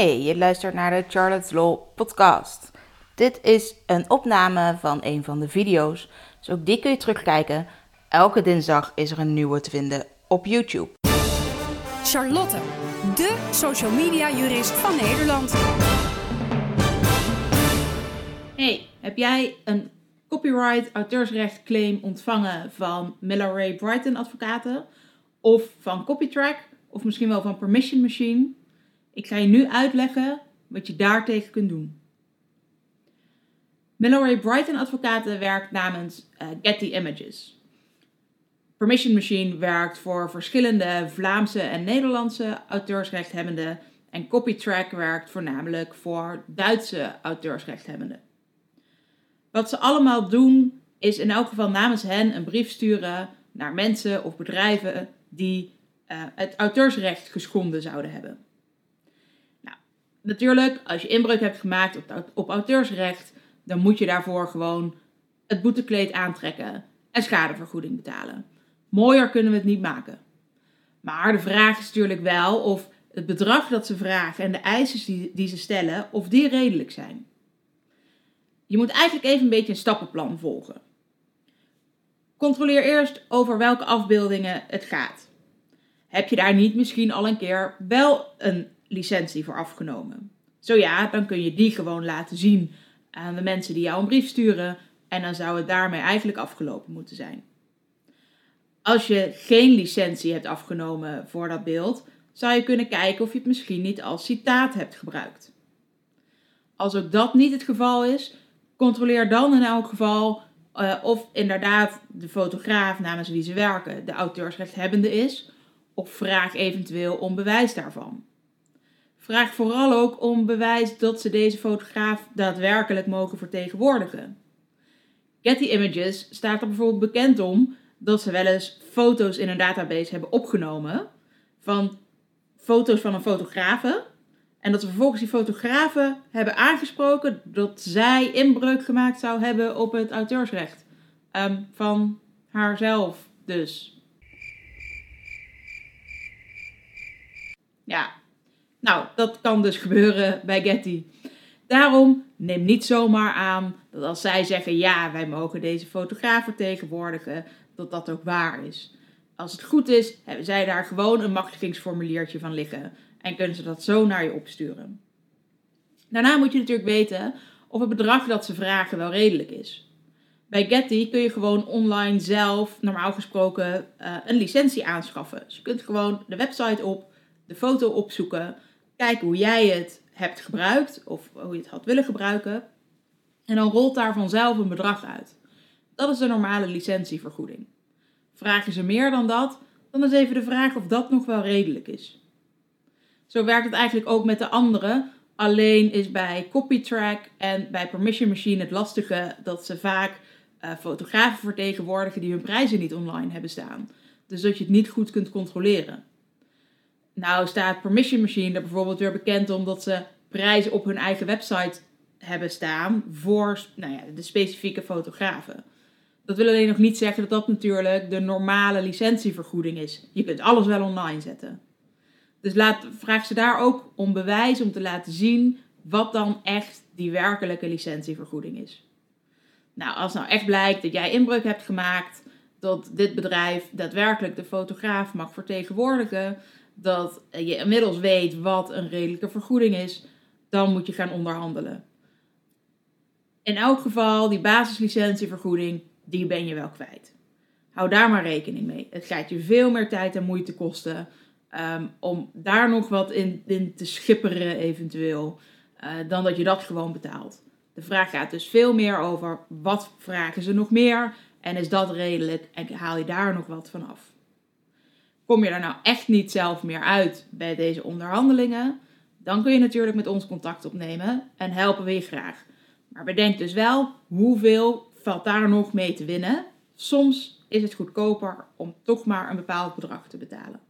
Hey, je luistert naar de Charlotte's Law podcast. Dit is een opname van een van de video's, dus ook die kun je terugkijken. Elke dinsdag is er een nieuwe te vinden op YouTube. Charlotte, de social media jurist van Nederland. Hey, heb jij een copyright auteursrecht claim ontvangen van Miller Ray Brighton advocaten? Of van Copytrack? Of misschien wel van Permission Machine? Ik ga je nu uitleggen wat je daartegen kunt doen. Miller Ray Brighton advocaten werkt namens uh, Getty Images. Permission Machine werkt voor verschillende Vlaamse en Nederlandse auteursrechthebbenden en Copytrack werkt voornamelijk voor Duitse auteursrechthebbenden. Wat ze allemaal doen is in elk geval namens hen een brief sturen naar mensen of bedrijven die uh, het auteursrecht geschonden zouden hebben. Natuurlijk, als je inbreuk hebt gemaakt op, op auteursrecht, dan moet je daarvoor gewoon het boetekleed aantrekken en schadevergoeding betalen. Mooier kunnen we het niet maken. Maar de vraag is natuurlijk wel of het bedrag dat ze vragen en de eisen die, die ze stellen, of die redelijk zijn. Je moet eigenlijk even een beetje een stappenplan volgen. Controleer eerst over welke afbeeldingen het gaat. Heb je daar niet misschien al een keer wel een licentie voor afgenomen? Zo ja, dan kun je die gewoon laten zien aan de mensen die jou een brief sturen en dan zou het daarmee eigenlijk afgelopen moeten zijn. Als je geen licentie hebt afgenomen voor dat beeld, zou je kunnen kijken of je het misschien niet als citaat hebt gebruikt. Als ook dat niet het geval is, controleer dan in elk geval uh, of inderdaad de fotograaf namens wie ze werken de auteursrechthebbende is, of vraag eventueel om bewijs daarvan. Vraag vooral ook om bewijs dat ze deze fotograaf daadwerkelijk mogen vertegenwoordigen. Getty Images staat er bijvoorbeeld bekend om dat ze wel eens foto's in een database hebben opgenomen van foto's van een fotografe. En dat ze vervolgens die fotografen hebben aangesproken dat zij inbreuk gemaakt zou hebben op het auteursrecht. Um, van haarzelf dus. Ja, nou, dat kan dus gebeuren bij Getty. Daarom neem niet zomaar aan dat als zij zeggen ja, wij mogen deze fotograaf vertegenwoordigen, dat dat ook waar is. Als het goed is, hebben zij daar gewoon een machtigingsformuliertje van liggen en kunnen ze dat zo naar je opsturen. Daarna moet je natuurlijk weten of het bedrag dat ze vragen wel redelijk is. Bij Getty kun je gewoon online zelf, normaal gesproken, uh, een licentie aanschaffen. Dus je kunt gewoon de website op, de foto opzoeken, kijken hoe jij het hebt gebruikt of hoe je het had willen gebruiken. En dan rolt daar vanzelf een bedrag uit. Dat is de normale licentievergoeding. Vragen ze meer dan dat, dan is even de vraag of dat nog wel redelijk is. Zo werkt het eigenlijk ook met de andere. Alleen is bij Copytrack en bij Permission Machine het lastige dat ze vaak uh, fotografen vertegenwoordigen die hun prijzen niet online hebben staan. Dus dat je het niet goed kunt controleren. Nou staat Permission Machine er bijvoorbeeld weer bekend omdat ze prijzen op hun eigen website hebben staan voor nou ja, de specifieke fotografen. Dat wil alleen nog niet zeggen dat dat natuurlijk de normale licentievergoeding is. Je kunt alles wel online zetten. Dus laat, vraag ze daar ook om bewijs om te laten zien wat dan echt die werkelijke licentievergoeding is. Nou, als nou echt blijkt dat jij inbreuk hebt gemaakt, dat dit bedrijf daadwerkelijk de fotograaf mag vertegenwoordigen, dat je inmiddels weet wat een redelijke vergoeding is, dan moet je gaan onderhandelen. In elk geval, die basislicentievergoeding, die ben je wel kwijt. Hou daar maar rekening mee. Het gaat je veel meer tijd en moeite kosten um, om daar nog wat in, te schipperen eventueel, uh, dan dat je dat gewoon betaalt. De vraag gaat dus veel meer over wat vragen ze nog meer en is dat redelijk en haal je daar nog wat van af. Kom je daar nou echt niet zelf meer uit bij deze onderhandelingen, dan kun je natuurlijk met ons contact opnemen en helpen we je graag. Maar bedenk dus wel hoeveel valt daar nog mee te winnen. Soms is het goedkoper om toch maar een bepaald bedrag te betalen.